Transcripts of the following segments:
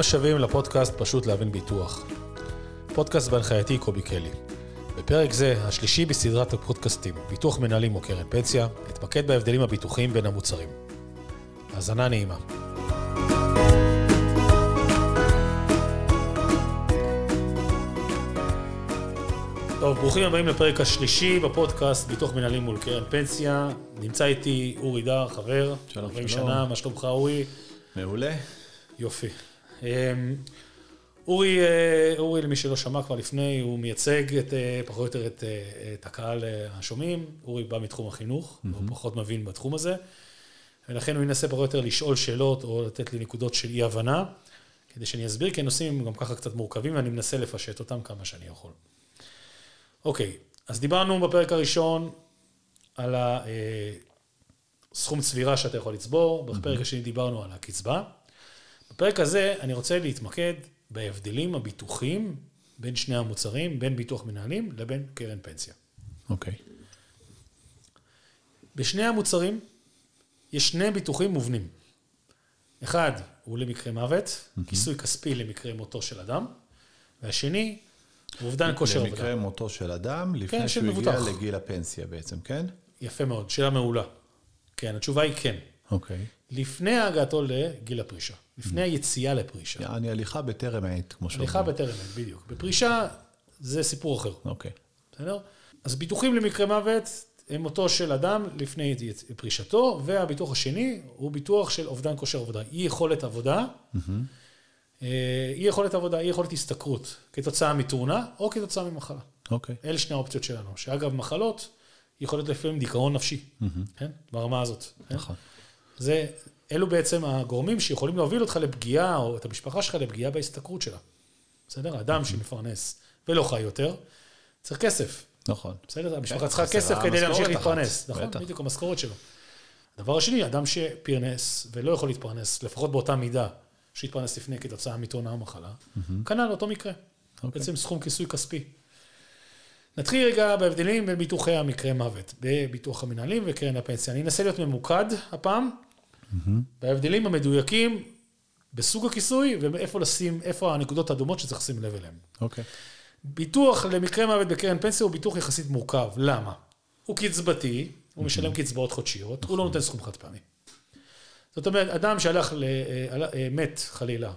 ברוכים השבים לפודקאסט פשוט להבין ביטוח. פודקאסט בהנחייתי קובי קלי. בפרק זה, השלישי בסדרת הפודקאסטים, ביטוח מנהלים או קרן פנסיה, נתמקד בהבדלים הביטוחיים בין המוצרים. האזנה נעימה. טוב, ברוכים הבאים לפרק השלישי בפודקאסט ביטוח מנהלים מול קרן פנסיה. נמצא איתי אורי דר, חבר. שלום, 40 שלום. שנה, מה שלומך אורי? מעולה. יופי. אמ, אורי, אה, אורי, למי שלא שמע כבר לפני, הוא מייצג את, אה, פחות או יותר את, אה, את הקהל השומעים. אורי בא מתחום החינוך, הוא פחות מבין בתחום הזה, ולכן הוא ינסה פחות או יותר לשאול שאלות או לתת לי נקודות של אי-הבנה, כדי שאני אסביר, כי הנושאים הם גם ככה קצת מורכבים, ואני מנסה לפשט אותם כמה שאני יכול. אוקיי, אז דיברנו בפרק הראשון על הסכום צבירה שאתה יכול לצבור, בפרק השני דיברנו על הקצבה. בפרק הזה אני רוצה להתמקד בהבדלים הביטוחיים בין שני המוצרים, בין ביטוח מנהלים לבין קרן פנסיה. אוקיי. בשני המוצרים יש שני ביטוחים מובנים. אחד הוא למקרה מוות, כיסוי כספי למקרה מותו של אדם, והשני הוא אובדן כושר עבודה. למקרה מותו של אדם, לפני כן, שהוא של הגיע מבוטח. לגיל הפנסיה בעצם, כן? יפה מאוד, שאלה מעולה. כן, התשובה היא כן. אוקיי. לפני הגעתו לגיל הפרישה, לפני היציאה לפרישה. יעני הליכה בטרם עת, כמו שאומרים. הליכה בטרם עת, בדיוק. בפרישה זה סיפור אחר. אוקיי. בסדר? אז ביטוחים למקרה מוות הם מותו של אדם לפני פרישתו, והביטוח השני הוא ביטוח של אובדן כושר עבודה. אי יכולת עבודה, אה, אי יכולת עבודה, אי יכולת השתכרות, כתוצאה מתאונה או כתוצאה ממחלה. אוקיי. אלה שני האופציות שלנו, שאגב, מחלות יכולות לפעמים דיכאון נפשי, כן? ברמה הזאת. כן? נכון. זה, אלו בעצם הגורמים שיכולים להוביל אותך לפגיעה, או את המשפחה שלך לפגיעה בהשתכרות שלה. בסדר? אדם שמפרנס ולא חי יותר, צריך כסף. נכון. בסדר? המשפחה כן, צריכה כסף כדי להמשיך. להתפרנס. נכון? בדיוק, המשכורת שלו. הדבר השני, אדם שפרנס ולא יכול להתפרנס, לפחות באותה מידה שהתפרנס לפני כתוצאה מתאונה או מחלה, כנ"ל אותו מקרה. אוקיי. בעצם סכום כיסוי כספי. נתחיל רגע בהבדלים בין ביטוחי המקרה מוות, בביטוח המנהלים וקרן הפנסיה. אני אנסה להיות ממוקד הפעם, בהבדלים המדויקים בסוג הכיסוי ואיפה לשים, איפה הנקודות האדומות שצריך לשים לב אליהן. אוקיי. ביטוח למקרה מוות בקרן פנסיה הוא ביטוח יחסית מורכב. למה? הוא קצבתי, הוא משלם קצבאות חודשיות, הוא לא נותן סכום חד פעמי. זאת אומרת, אדם שהלך, ל- אה, אה, מת חלילה,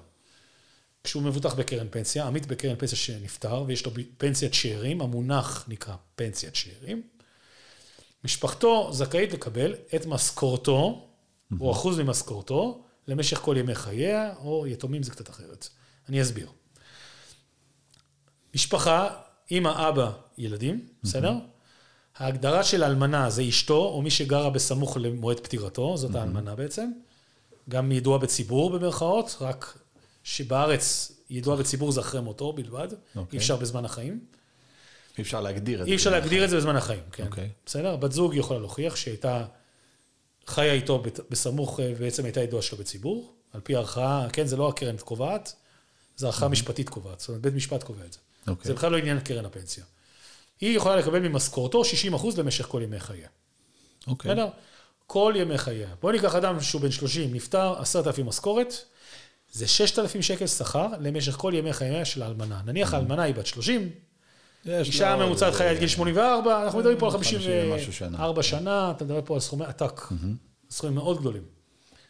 כשהוא מבוטח בקרן פנסיה, עמית בקרן פנסיה שנפטר, ויש לו פנסיית שאירים, המונח נקרא פנסיית שאירים, משפחתו זכאית לקבל את משכורתו, או אחוז ממשכורתו, למשך כל ימי חייה, או יתומים זה קצת אחרת. אני אסביר. משפחה, אמא, אבא, ילדים, בסדר? ההגדרה של אלמנה זה אשתו, או מי שגרה בסמוך למועד פטירתו, זאת האלמנה בעצם. גם ידועה בציבור במרכאות, רק שבארץ ידועה בציבור זה אחרי מותו בלבד, אוקיי. אי אפשר בזמן החיים. אי אפשר להגדיר את זה. אי אפשר להגדיר את זה בזמן החיים, כן. אוקיי. בסדר? בת זוג יכולה להוכיח שהייתה חיה איתו בסמוך, אה, בעצם הייתה ידועה שלו בציבור, על פי הערכאה, כן, זה לא הקרן קובעת, זה ערכאה משפטית קובעת, זאת אומרת, בית משפט קובע את זה. אוקיי. זה בכלל לא עניין קרן הפנסיה. היא יכולה לקבל ממשכורתו 60% למשך כל ימי חייה. אוקיי. בסדר? כל ימי חייה. בוא ניקח אדם שהוא בן 30, נפטר, 10,000 משכורת, זה 6,000 שקל שכר למשך כל ימי חייה של האלמנה. נניח האלמנה היא בת 30, יש אישה ממוצעת חיי עד גיל 84, אנחנו מדברים פה על 50 ומשהו שנה. 54 שנה, אתה מדבר פה על סכומי עתק, סכומים מאוד גדולים.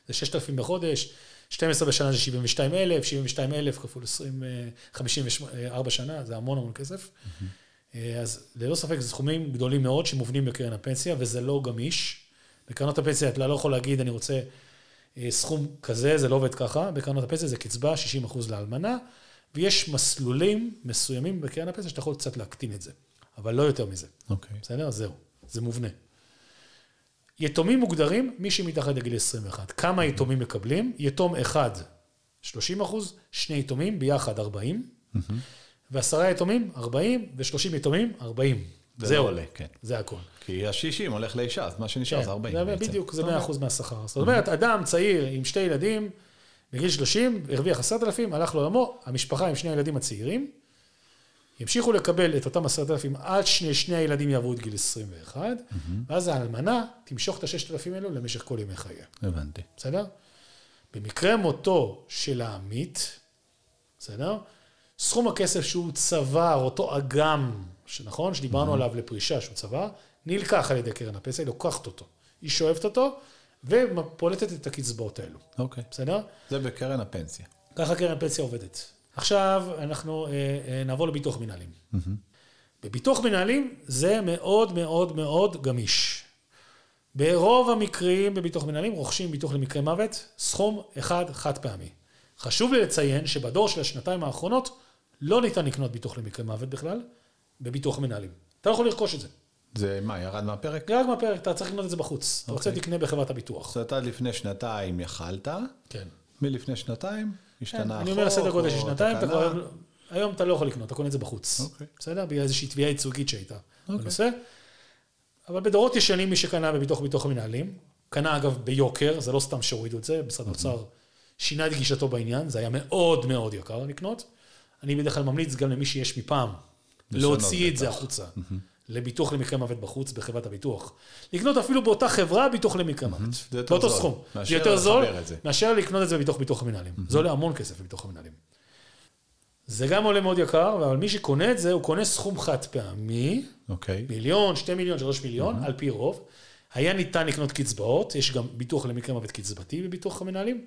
זה 6,000 בחודש, 12 בשנה זה 72,000, 72,000 כפול 20, אה, 54 שנה, זה המון המון כסף. אה, אז ללא ספק זה סכומים גדולים מאוד שמובנים בקרן הפנסיה, וזה לא גמיש. בקרנות הפנסיה אתה לא יכול להגיד, אני רוצה אה, סכום כזה, זה לא עובד ככה. בקרנות הפנסיה זה קצבה, 60% לאלמנה, ויש מסלולים מסוימים בקרן הפנסיה שאתה יכול קצת להקטין את זה, אבל לא יותר מזה. אוקיי. בסדר? זהו, זה מובנה. יתומים מוגדרים מי שמתחת לגיל 21. כמה יתומים מקבלים? יתום אחד, 30 אחוז, שני יתומים ביחד 40, ועשרה יתומים 40, ו-30 יתומים 40. זה זהו, לא עולה, כן. זה הכל. כי ה-60 הולך לאישה, אז מה שנשאר כן, זה 40 זה בעצם. בדיוק, זה 100 אחוז מהשכר. זאת אומרת, אדם צעיר עם שתי ילדים, בגיל 30, הרוויח 10,000, הלך לעולמו, המשפחה עם שני הילדים הצעירים, ימשיכו לקבל את אותם 10,000 עד שני, שני הילדים יעברו את גיל 21, ואז האלמנה תמשוך את ה-6,000 האלו למשך כל ימי חייה. הבנתי. בסדר? במקרה מותו של העמית, בסדר? סכום הכסף שהוא צבר, אותו אגם, נכון? שדיברנו עליו לפרישה שהוא צבר, נלקח על ידי קרן הפנסיה, היא לוקחת אותו. היא שואבת אותו ופולטת את הקצבאות האלו. אוקיי. בסדר? זה בקרן הפנסיה. ככה קרן פנסיה עובדת. עכשיו אנחנו אה, אה, נעבור לביטוח מנהלים. בביטוח מנהלים זה מאוד מאוד מאוד גמיש. ברוב המקרים בביטוח מנהלים רוכשים ביטוח למקרה מוות, סכום אחד חד פעמי. חשוב לי לציין שבדור של השנתיים האחרונות לא ניתן לקנות ביטוח למקרה מוות בכלל, בביטוח מנהלים. אתה לא יכול לרכוש את זה. זה מה, ירד מהפרק? רק מהפרק, אתה צריך לקנות את זה בחוץ. אתה רוצה, אוקיי. תקנה בחברת הביטוח. זאת אומרת, עד לפני שנתיים יכלת, כן. מלפני שנתיים השתנה החוק. אני אומר סדר גודל של שנתיים, אתה היום אתה לא יכול לקנות, אתה קונה את זה בחוץ. אוקיי. בסדר? בגלל איזושהי תביעה ייצוגית שהייתה אוקיי. בנושא. אבל בדורות ישנים מי שקנה בביטוח ביטוח מנהלים, קנה אגב ביוקר, זה לא סתם שהורידו את זה, משרד האוצר שינה את גישתו בעניין, זה היה מאוד מאוד יקר לקנות. אני בדרך כלל ממליץ גם למי שיש מפעם, להוציא את זה. החוצה. לביטוח למקרה מוות בחוץ בחברת הביטוח. לקנות אפילו באותה חברה ביטוח למקרה מוות. זה יותר באותו זול, סכום. זה יותר זול. מאשר לקנות את זה בביטוח ביטוח המנהלים. זה עולה המון כסף בביטוח המנהלים. זה גם עולה מאוד יקר, אבל מי שקונה את זה, הוא קונה סכום חד פעמי, אוקיי. מיליון, שתי מיליון, שלוש מיליון, על פי רוב. היה ניתן לקנות קצבאות, יש גם ביטוח למקרה מוות קצבתי בביטוח המנהלים.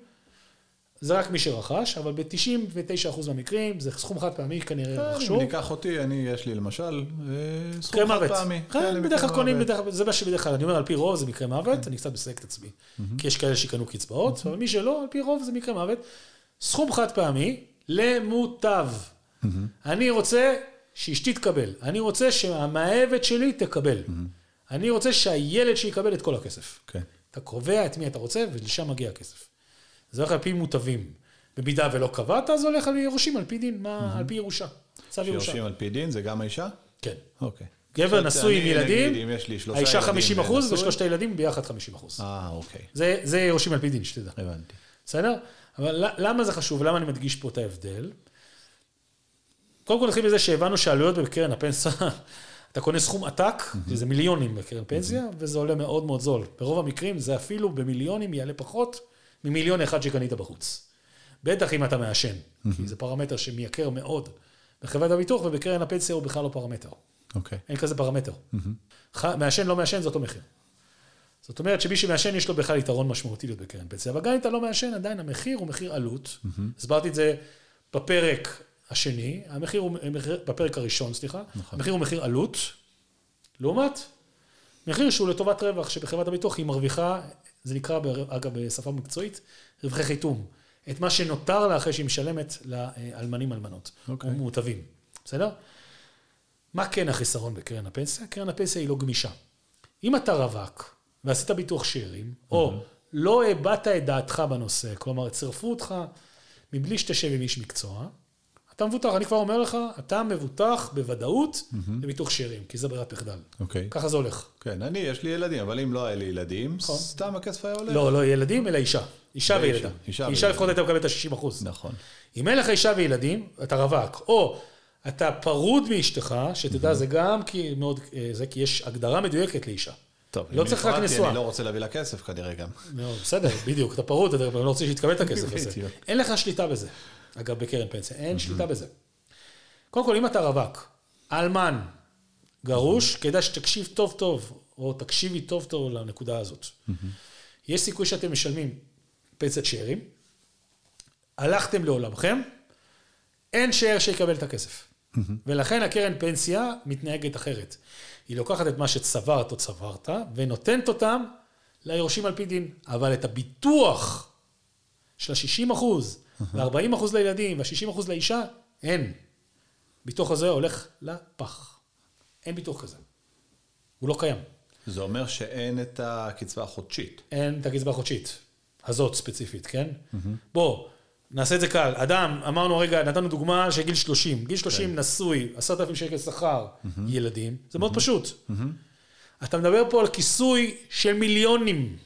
זה רק מי שרכש, אבל ב-99% מהמקרים זה סכום חד פעמי כנראה רכשו. אם ניקח אותי, אני, יש לי למשל, אה, סכום חד. פעמי. כן, כן, בדרך כלל קונים, זה מה שבדרך כלל, אני אומר, על פי רוב זה מקרה מוות, אני קצת מסייג את עצמי. כי יש כאלה שקנו קצבאות, אבל מי שלא, על פי רוב זה מקרה מוות. סכום חד פעמי למוטב. אני רוצה שאשתי תקבל, אני רוצה שהמאהבת שלי תקבל. אני רוצה שהילד שלי יקבל את כל הכסף. כן. אתה קובע את מי אתה רוצה, ולשם מגיע הכסף. זה הולך על פי מוטבים. במידה ולא קבעת, אז הולך על יורשים על פי דין, מה, על פי ירושה. צו ירושה. שיורשים על פי דין, זה גם האישה? כן. אוקיי. גבר זאת אומרת, נשוי עם ילדים, נגיד, אם יש לי שלושה האישה ילדים 50 אחוז ושלושת הילדים ביחד 50 אחוז. אה, אוקיי. זה, יורשים על פי דין, שתדע. הבנתי. בסדר? אבל למה זה חשוב? למה אני מדגיש פה את ההבדל? קודם כל נתחיל בזה שהבנו שהעלויות בקרן הפנסיה, אתה קונה סכום עתק, שזה מיליונים בקרן פנסיה, וזה עולה מאוד מאוד זול. ברוב המקרים זה אפילו במיליונים יעלה פחות ממיליון אחד שקנית בחוץ. בטח אם אתה מעשן, כי זה פרמטר שמייקר מאוד. בחברת הביטוח ובקרן הפנסיה הוא בכלל לא פרמטר. אוקיי. אין כזה פרמטר. ח- מעשן, לא מעשן, זה אותו מחיר. זאת אומרת שמי שמעשן יש לו בכלל יתרון משמעותי להיות בקרן פנסיה, אבל גם אם אתה לא מעשן, עדיין המחיר הוא מחיר עלות. הסברתי את זה בפרק השני, המחיר הוא, מחיר- בפרק הראשון, סליחה, נכון. המחיר הוא מחיר עלות, לעומת מחיר שהוא לטובת רווח, שבחברת הביטוח היא מרוויחה, זה נקרא, אגב, בשפה מקצועית, רווחי חיתום. את מה שנותר לה אחרי שהיא משלמת לאלמנים אלמנות, אוקיי. או מוטבים, בסדר? מה כן החיסרון בקרן הפנסיה? קרן הפנסיה היא לא גמישה. אם אתה רווק ועשית ביטוח שאירים, או לא הבעת את דעתך בנושא, כלומר, צירפו אותך מבלי שתשב עם איש מקצוע, אתה מבוטח, אני כבר אומר לך, אתה מבוטח בוודאות לביטוח שאירים, כי זה ברירת מחדל. אוקיי. ככה זה הולך. כן, אני, יש לי ילדים, אבל אם לא היה לי ילדים, נכון. סתם הכסף היה הולך. לא, לא ילדים, אלא אישה. אישה. וילדה. אישה. לפחות הייתה מקבלת את ה-60 אחוז. נכון. אם אין לך אישה וילדים, אתה רווק, או אתה פרוד מאשתך, שתדע, זה גם כי מאוד, אה, זה כי יש הגדרה מדויקת לאישה. טוב, לא צריך רק נשואה. אני לא רוצה להביא לה כסף כנראה גם. בסדר, בדיוק, אתה פרוד, אתה לא רוצה שהיא תקבל את הכסף הזה. אין לך שליטה בזה. אגב, בקרן פנסיה, אין שליטה בזה. קודם כל, אם אתה רווק, אלמן, גרוש, כדאי שתקשיב טוב טוב, או תקשיבי טוב טוב לנקודה הזאת. יש סיכוי שאתם משלמים פנסיית שאירים, הלכתם לעולמכם, אין שאיר שיקבל את הכסף. ולכן הקרן פנסיה מתנהגת אחרת. היא לוקחת את מה שצברת או צברת, ונותנת אותם ליורשים על פי דין. אבל את הביטוח של ה-60 אחוז, ו-40 אחוז לילדים, וה-60 אחוז לאישה, אין. ביטוח הזה הולך לפח. אין ביטוח כזה. הוא לא קיים. זה אומר שאין את הקצבה החודשית. אין את הקצבה החודשית. הזאת ספציפית, כן? בוא, נעשה את זה קל. אדם, אמרנו רגע, נתנו דוגמה של גיל 30. גיל 30 נשוי, עשרת אלפים שקל שכר, ילדים. זה מאוד פשוט. אתה מדבר פה על כיסוי של מיליונים.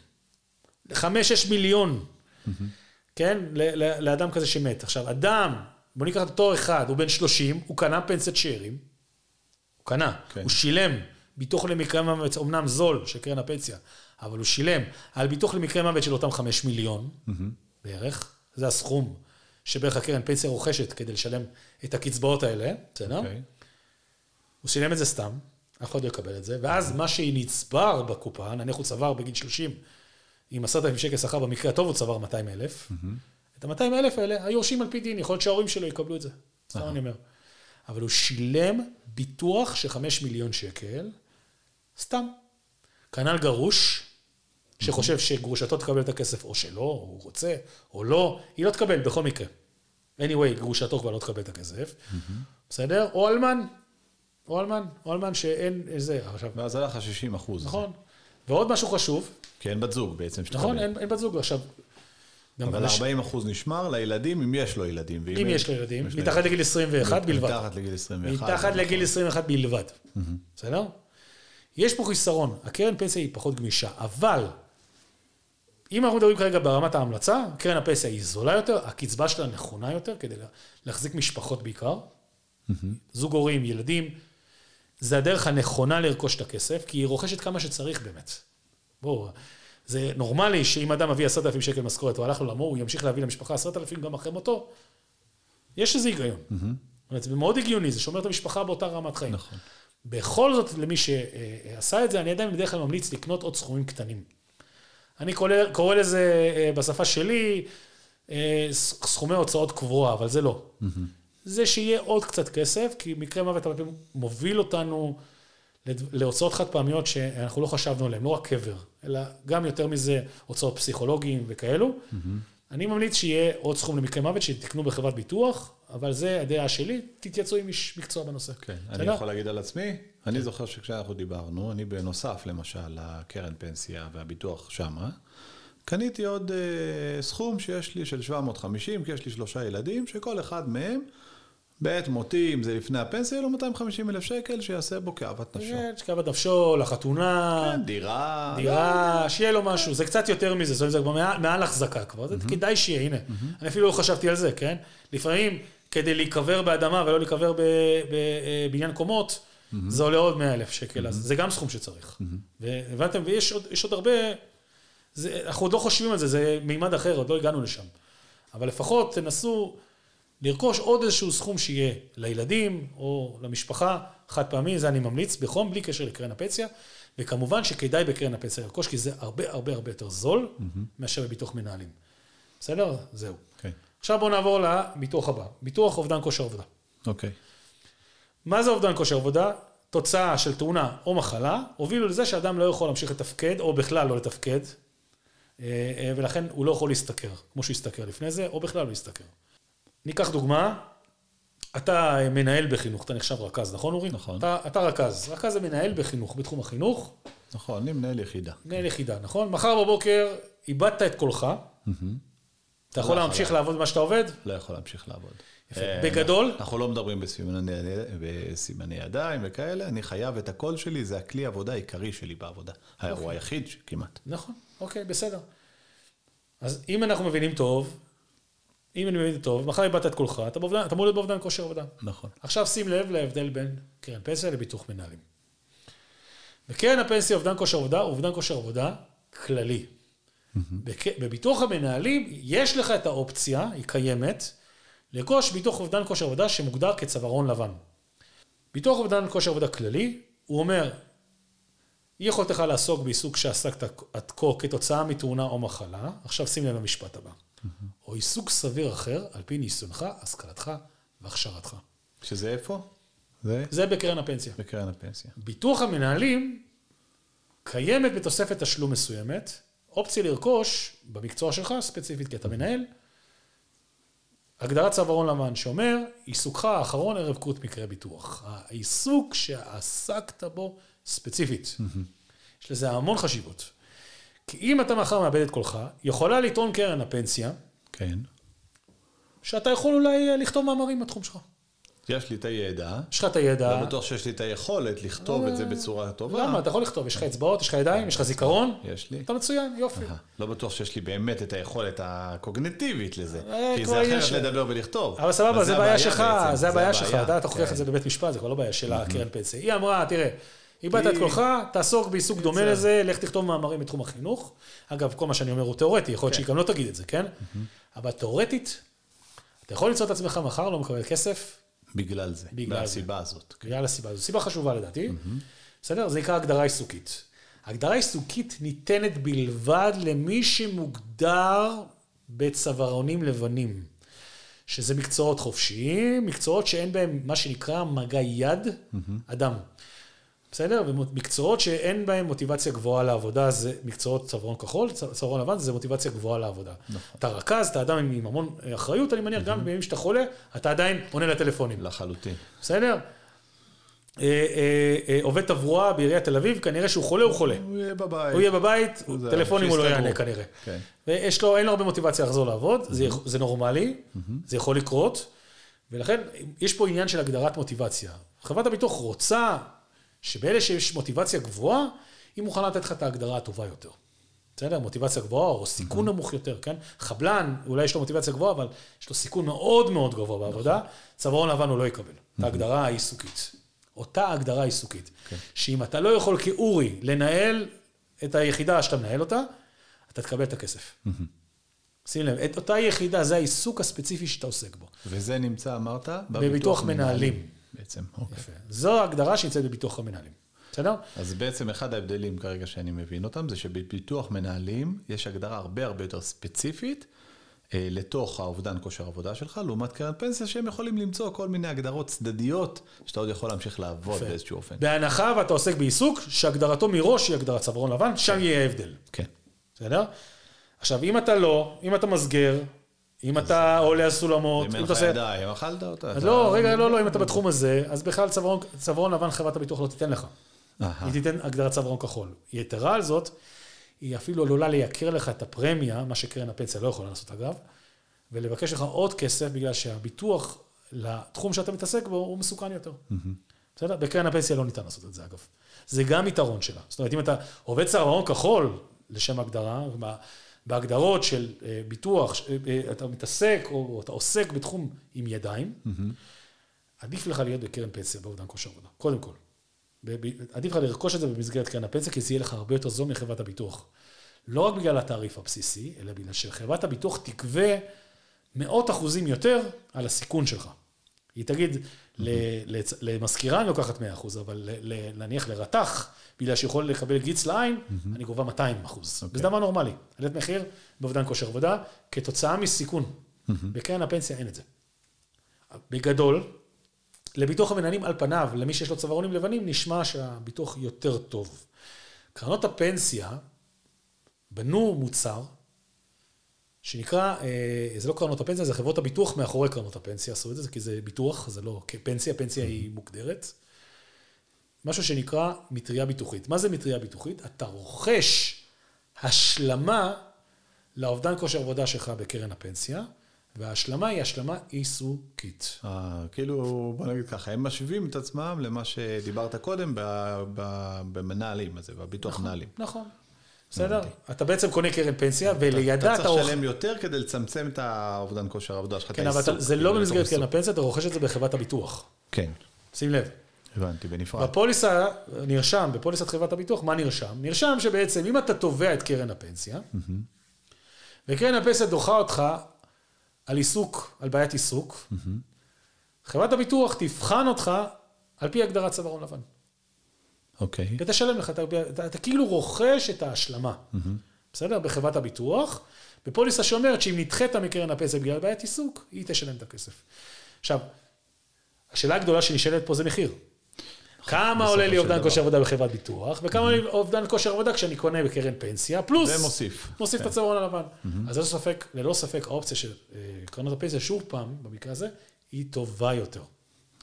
חמש, שש מיליון. כן? לאדם כזה שמת. עכשיו, אדם, בוא ניקח אותו אחד, הוא בן 30, הוא קנה פנסיית שאירים. הוא קנה. כן. הוא שילם ביטוח למקרה מוות, אמנם זול של קרן הפנסיה, אבל הוא שילם על ביטוח למקרה מוות של אותם חמש מיליון בערך, זה הסכום שבערך הקרן פנסיה רוכשת כדי לשלם את הקצבאות האלה, בסדר? אוקיי. הוא שילם את זה סתם, אף אחד לא יקבל את זה, ואז מה שנצבר בקופה, נניח הוא צבר בגיל 30, עם עשרת אלפים שקל שכר, במקרה הטוב הוא צבר 200 אלף, את ה-200 אלף האלה היורשים על פי דין, יכול להיות שההורים שלו יקבלו את זה, סתם אני אומר. אבל הוא שילם ביטוח של 5 מיליון שקל, סתם. כנ"ל גרוש, שחושב שגרושתו תקבל את הכסף או שלא, או הוא רוצה, או לא, היא לא תקבל בכל מקרה. anyway, גרושתו כבר לא תקבל את הכסף, בסדר? או אלמן, או אלמן, או אלמן שאין איזה, עכשיו, ואז הלך ה-60 אחוז. נכון. ועוד משהו חשוב, כי אין בת זוג בעצם. נכון, אין, אין בת זוג עכשיו. אבל אנשים- 40 אחוז נשמר לילדים, אם יש לו ילדים. אם יש לו ילדים, מתחת לגיל 21 בלבד. מתחת לגיל 21. מתחת לגיל 21 בלבד. בסדר? יש פה חיסרון, הקרן פנסיה היא פחות גמישה, אבל אם אנחנו מדברים כרגע ברמת ההמלצה, קרן הפנסיה היא זולה יותר, הקצבה שלה נכונה יותר כדי לה- להחזיק משפחות בעיקר, זוג הורים, ילדים, זה הדרך הנכונה לרכוש את הכסף, כי היא רוכשת כמה שצריך באמת. בואו, זה נורמלי שאם אדם מביא עשרת אלפים שקל משכורת, הוא הלך לעולמו, הוא ימשיך להביא למשפחה עשרת אלפים גם אחרי מותו. יש איזה היגיון. זאת אומרת, זה מאוד הגיוני, זה שומר את המשפחה באותה רמת חיים. נכון. בכל זאת, למי שעשה את זה, אני עדיין בדרך כלל ממליץ לקנות עוד סכומים קטנים. אני קורא, קורא לזה אה, בשפה שלי אה, סכומי הוצאות קבועה, אבל זה לא. זה שיהיה עוד קצת כסף, כי מקרה מוות הרבה פעמים מוביל אותנו להוצאות חד פעמיות שאנחנו לא חשבנו עליהן, לא רק קבר, אלא גם יותר מזה הוצאות פסיכולוגיים וכאלו. אני ממליץ שיהיה עוד סכום למקרה מוות, שתקנו בחברת ביטוח, אבל זה הדעה שלי, תתייצאו עם איש מקצוע בנושא. כן, אני בסדר? יכול להגיד על עצמי, אני זוכר שכשאנחנו דיברנו, אני בנוסף למשל לקרן פנסיה והביטוח שמה, קניתי עוד אה, סכום שיש לי של 750, כי יש לי שלושה ילדים, שכל אחד מהם, בעת מותי, אם זה לפני הפנסיה, יהיה לו 250 אלף שקל, שיעשה בו כאוות נפשו. כן, שכבת נפשו, לחתונה, כן, דירה. דירה, שיהיה לו משהו, זה קצת יותר מזה, זאת אומרת, זה כבר מעל- החזקה כבר, זה כדאי שיהיה, הנה. אני אפילו לא חשבתי על זה, כן? לפעמים, כדי להיקבר באדמה ולא להיקבר בבניין קומות, זה עולה עוד 100 אלף שקל, אז זה גם סכום שצריך. והבנתם, ויש עוד, הרבה, זה, אנחנו עוד לא חושבים על זה, זה מימד אחר, עוד לא הגענו לשם. אבל לפחות תנסו לרכוש עוד איזשהו סכום שיהיה לילדים או למשפחה, חד פעמי, זה אני ממליץ, בחום, בלי קשר לקרן הפנסיה, וכמובן שכדאי בקרן הפנסיה לרכוש, כי זה הרבה הרבה הרבה יותר זול מאשר בביטוח מנהלים. בסדר? זהו. כן, עכשיו בואו נעבור לביטוח הבא, ביטוח אובדן כושר עבודה. אוקיי. מה זה אובדן כושר עבודה? תוצאה של תאונה או מחלה, הובילו לזה שאדם לא יכול להמשיך לתפקד, או בכלל לא לתפקד, אה, אה, ולכן הוא לא יכול להשתכר, כמו שהוא השתכר לפני זה, או בכלל לא להשתכר. ניקח דוגמה, אתה מנהל בחינוך, אתה נחשב רכז, נכון אורי? נכון. אתה, אתה רכז, רכז זה מנהל בחינוך, בתחום החינוך, נכון, אני מנהל יחידה. מנהל יחידה, נכון? מחר בבוקר איבדת את קולך, אתה יכול לא להמשיך. לעבוד במה שאתה עובד? לא יכול להמשיך לעבוד. אה, בגדול? אנחנו לא מדברים בסימני, ידיים וכאלה, אני חייב את הקול שלי, זה הכלי העבודה העיקרי שלי בעבודה. אוקיי. הוא היחיד כמעט. נכון, אוקיי, בסדר. אז אם אנחנו מבינים טוב, אם אני מבין טוב, מחר איבדת את קולך, אתה באובדן- אתה אמור להיות באובדן כושר עבודה. נכון. עכשיו שים לב להבדל בין קרן פנסיה לביטוח מנהלים. בקרן הפנסיה אובדן כושר עבודה הוא אובדן כושר עבודה כללי. בק- בביטוח המנהלים יש לך את האופציה, היא קיימת, לרכוש ביטוח אובדן כושר עבודה שמוגדר כצווארון לבן. ביטוח אובדן כושר עבודה כללי, הוא אומר, אי יכולתך לעסוק בעיסוק שעסקת עד כה כתוצאה מתאונה או מחלה, עכשיו שים לב למשפט הבא, או עיסוק סביר אחר על פי ניסיונך, השכלתך והכשרתך. שזה איפה? זה זה בקרן הפנסיה. בקרן הפנסיה. ביטוח המנהלים קיימת בתוספת תשלום מסוימת, אופציה לרכוש במקצוע שלך, ספציפית כי אתה מנהל, הגדרת צווארון לבן שאומר, עיסוקך האחרון ערב קרות מקרה ביטוח. העיסוק שעסקת בו ספציפית. יש לזה המון חשיבות. כי אם אתה מחר מאבד את קולך, יכולה לטעון קרן הפנסיה, כן. שאתה יכול אולי לכתוב מאמרים בתחום שלך. יש לי את הידע, יש לך את הידע. לא בטוח שיש לי את היכולת לכתוב את זה בצורה טובה. למה? אתה יכול לכתוב, יש לך אצבעות, יש לך ידיים, יש לך זיכרון. יש לי. אתה מצוין, יופי. אה, לא בטוח שיש לי באמת את היכולת הקוגנטיבית לזה. אה, כי זה. אחרת לדבר ולכתוב. אבל סבבה, זה בעיה שלך, זה הבעיה שלך. אתה תוכיח כן. את זה בבית משפט, זה כבר לא בעיה של הקרן פנסיה. היא אמרה, תראה, איבדת את קולך, תעסוק בעיסוק דומה לזה, לך תכתוב מאמרים בתחום החינוך. אגב, כל מה שאני אומר הוא תיאורטי, יכול להיות שהיא גם לא תגיד את זה, כן? אבל תיאורטית, אתה יכול למצוא את עצמך מחר לא מקבל כסף בגלל זה, בגלל זה. מהסיבה הזאת. בגלל הסיבה הזו. סיבה חשובה לדעתי. בסדר? זה נקרא הגדרה עיסוקית. הגדרה עיסוקית ניתנת בלבד למי שמוגדר בצווארונים לבנים, שזה מקצועות חופשיים, מקצועות שאין בהם מה שנקרא מגע יד אדם. בסדר? ומקצועות שאין בהם מוטיבציה גבוהה לעבודה, זה מקצועות צווארון כחול, צווארון לבן זה מוטיבציה גבוהה לעבודה. אתה רכז, אתה אדם עם המון אחריות, אני מניח, גם בימים שאתה חולה, אתה עדיין עונה לטלפונים. לחלוטין. בסדר? אה, אה, אה, עובד תברואה בעיריית תל אביב, כנראה שהוא חולה, הוא חולה. הוא יהיה בבית. הוא יהיה בבית, טלפונים הוא לא. יענה כנראה. כן. ויש לו, אין לו הרבה מוטיבציה לחזור לעבוד, זה נורמלי, זה יכול לקרות, ולכן יש פה עניין של הגדרת מוטיבציה. חברת הביטוח רוצה שבאלה שיש מוטיבציה גבוהה, היא מוכנה לתת לך את ההגדרה הטובה יותר. בסדר? מוטיבציה גבוהה או סיכון נמוך יותר, כן? חבלן, אולי יש לו מוטיבציה גבוהה, אבל יש לו סיכון מאוד מאוד גבוה בעבודה, צווארון לבן הוא לא יקבל. את ההגדרה העיסוקית. אותה הגדרה עיסוקית. שאם אתה לא יכול כאורי לנהל את היחידה שאתה מנהל אותה, אתה תקבל את הכסף. שים לב, את אותה יחידה, זה העיסוק הספציפי שאתה עוסק בו. וזה נמצא, אמרת? בביטוח מנהלים. בעצם, אוקיי. יפה. זו ההגדרה שנמצאת בביטוח המנהלים. בסדר? אז בעצם אחד ההבדלים כרגע שאני מבין אותם, זה שבביטוח מנהלים יש הגדרה הרבה הרבה יותר ספציפית אה, לתוך האובדן כושר עבודה שלך, לעומת קרן פנסיה, שהם יכולים למצוא כל מיני הגדרות צדדיות, שאתה עוד יכול להמשיך לעבוד יפה. באיזשהו אופן. בהנחה ואתה עוסק בעיסוק, שהגדרתו מראש היא הגדרת צווארון לבן, שם יהיה הבדל. כן. בסדר? עכשיו, אם אתה לא, אם אתה מסגר, אם אתה עולה על סולמות, אם אין אם לך אתה עושה... ידיים, אכלת אותה. אז אתה- לא, רגע, לא, לא, אם אתה בתחום הזה, אז בכלל צווארון, לבן חברת הביטוח לא תיתן לך. היא תיתן הגדרת צווארון כחול. יתרה על זאת, היא אפילו עלולה לייקר לך את הפרמיה, מה שקרן הפנסיה לא יכולה לעשות אגב, ולבקש לך עוד כסף בגלל שהביטוח לתחום שאתה מתעסק בו הוא מסוכן יותר. בסדר? בקרן הפנסיה לא ניתן לעשות את זה אגב. זה גם יתרון שלה. זאת אומרת, אם אתה עובד צווארון כחול, לשם הגדרה, בהגדרות של אה, ביטוח, אה, אה, אתה מתעסק או אתה עוסק בתחום עם ידיים, עדיף לך להיות בקרן פנסיה באובדן כושר עבודה, קודם כל. עדיף לך לרכוש את זה במסגרת קרן הפנסיה, כי זה יהיה לך הרבה יותר זול מחברת הביטוח. לא רק בגלל התעריף הבסיסי, אלא בגלל שחברת הביטוח תגבה מאות אחוזים יותר על הסיכון שלך. היא תגיד, למזכירה אני לוקחת 100 אחוז, אבל ל- ל- נניח לרתח, בגלל שיכול לקבל גיץ לעין, אני גובה 200 אחוז. זה דבר נורמלי. העלית מחיר באובדן כושר עבודה, כתוצאה מסיכון. בקרן הפנסיה אין את זה. בגדול, לביטוח המנהלים על פניו, למי שיש לו צווארונים לבנים, נשמע שהביטוח יותר טוב. קרנות הפנסיה בנו מוצר שנקרא, אה, זה לא קרנות הפנסיה, זה חברות הביטוח מאחורי קרנות הפנסיה, עשו את זה, כי זה ביטוח, זה לא פנסיה, פנסיה היא מוגדרת. משהו שנקרא מטריה ביטוחית. מה זה מטריה ביטוחית? אתה רוכש השלמה לאובדן כושר עבודה שלך בקרן הפנסיה, וההשלמה היא השלמה עיסוקית. אה, כאילו, בוא נגיד ככה, הם משווים את עצמם למה שדיברת קודם במנהלים הזה, בביטוח מנהלים. נכון. בסדר? אתה בעצם קונה קרן פנסיה, ולידה אתה אתה... צריך לשלם יותר כדי לצמצם את האובדן כושר העבודה שלך, כן, אבל זה כאילו, לא לתוך במסגרת. קרן הפנסיה, אתה רוכש את זה בחברת הביטוח. כן, שים לב. הבנתי, בנפרד. בפוליסה נרשם, בפוליסת חברת הביטוח, מה נרשם? נרשם שבעצם אם אתה תובע את קרן הפנסיה, וקרן הפנסיה דוחה אותך על עיסוק, על בעיית עיסוק, חברת הביטוח תבחן אותך על פי הגדרת צווארון לבן. אוקיי. ותשלם לך, אתה, אתה, אתה כאילו רוכש את ההשלמה, בסדר? בחברת הביטוח, בפוליסה שאומרת שאם נדחית מקרן הפנסיה בגלל בעיית עיסוק, היא תשלם את הכסף. עכשיו, השאלה הגדולה שנשאלת פה זה מחיר. כמה בסופו עולה לי אובדן. כושר עבודה בחברת ביטוח, וכמה עולה לי אובדן כושר עבודה כשאני קונה בקרן פנסיה, פלוס... ומוסיף. מוסיף כן. את הצווארון הלבן. אז ללא ספק, ללא ספק, האופציה של אה, קרנות הפנסיה, שוב פעם, במקרה הזה, היא טובה יותר.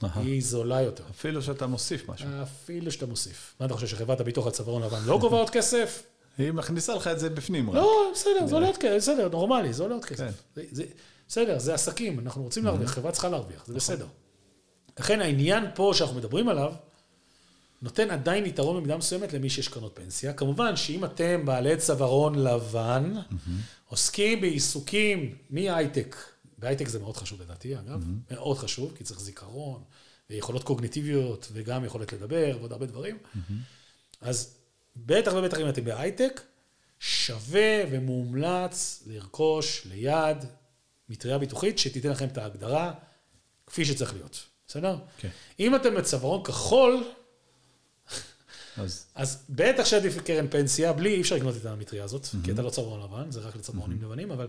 אהה. היא זולה יותר. אפילו שאתה מוסיף משהו. אפילו שאתה מוסיף. מה אתה חושב, שחברת הביטוח על צווארון לבן לא גובה עוד כסף? היא מכניסה לך את זה בפנים רק. לא, בסדר, זה עולה עוד כסף, בסדר, נורמלי, זה עולה עוד כן. כסף. זה- זה- בסדר, זה עסקים, אנחנו רוצים להרוויח, חברה צריכה להרוויח, זה בסדר. לכן העניין פה שאנחנו מדברים עליו, נותן עדיין יתרון במידה מסוימת למי שיש קרנות פנסיה. כמובן שאם אתם בעלי צווארון לבן, עוסקים בעיסוקים מהייטק, בהייטק זה מאוד חשוב לדעתי, אגב, מאוד חשוב, כי צריך זיכרון, ויכולות קוגניטיביות, וגם יכולת לדבר, ועוד הרבה דברים. אז בטח ובטח אם אתם בהייטק, שווה ומומלץ לרכוש ליד מטריה ביטוחית שתיתן לכם את ההגדרה כפי שצריך להיות, בסדר? כן. אם אתם בצווארון כחול, אז אז בטח שעדיף קרן פנסיה, בלי, אי אפשר לקנות את המטריה הזאת, כי אתה לא צווארון לבן, זה רק לצווארונים לבנים, אבל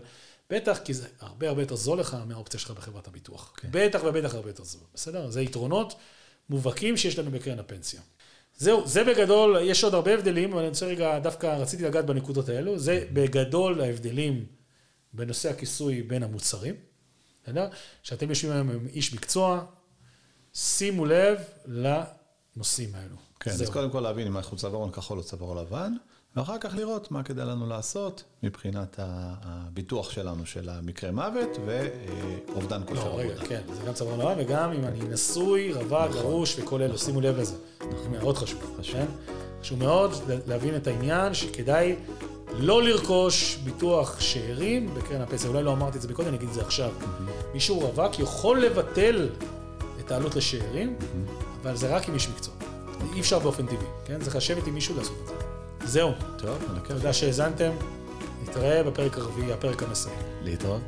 בטח, כי זה הרבה הרבה יותר זול לך מהאופציה שלך בחברת הביטוח. כן. בטח ובטח הרבה יותר זול, בסדר? זה יתרונות מובהקים שיש לנו בקרן הפנסיה. זהו, זה בגדול, יש עוד הרבה הבדלים, אבל אני רוצה רגע, דווקא רציתי לגעת בנקודות האלו, זה בגדול ההבדלים בנושא הכיסוי בין המוצרים, בסדר? שאתם יושבים היום עם איש מקצוע, שימו לב לנושאים האלו. כן, אז זהו. קודם כל להבין אם אנחנו צווארון כחול או צווארון לבן, ואחר כך לראות מה כדאי לנו לעשות מבחינת הביטוח שלנו של המקרה מוות ואובדן כושר לא, רגע, עבודה. כן, זה גם צווארון לבן, וגם אם אני נשוי, רווק, גרוש וכל אלו, שימו לב לזה. זה מאוד חשוב. חשוב. כן? חשוב מאוד להבין את העניין שכדאי לא לרכוש ביטוח שאירים בקרן הפנסיה. אולי לא אמרתי את זה מקודם, אני אגיד את זה עכשיו. מישהו רווק יכול לבטל את העלות לשאירים, אבל זה רק עם איש מקצוע. אי אפשר באופן טבעי, כן? צריך לשבת עם מישהו לעשות את זה. זהו, טוב, על הכיף. תודה שהאזנתם. נתראה בפרק הרביעי, הפרק המסיים. להתראות.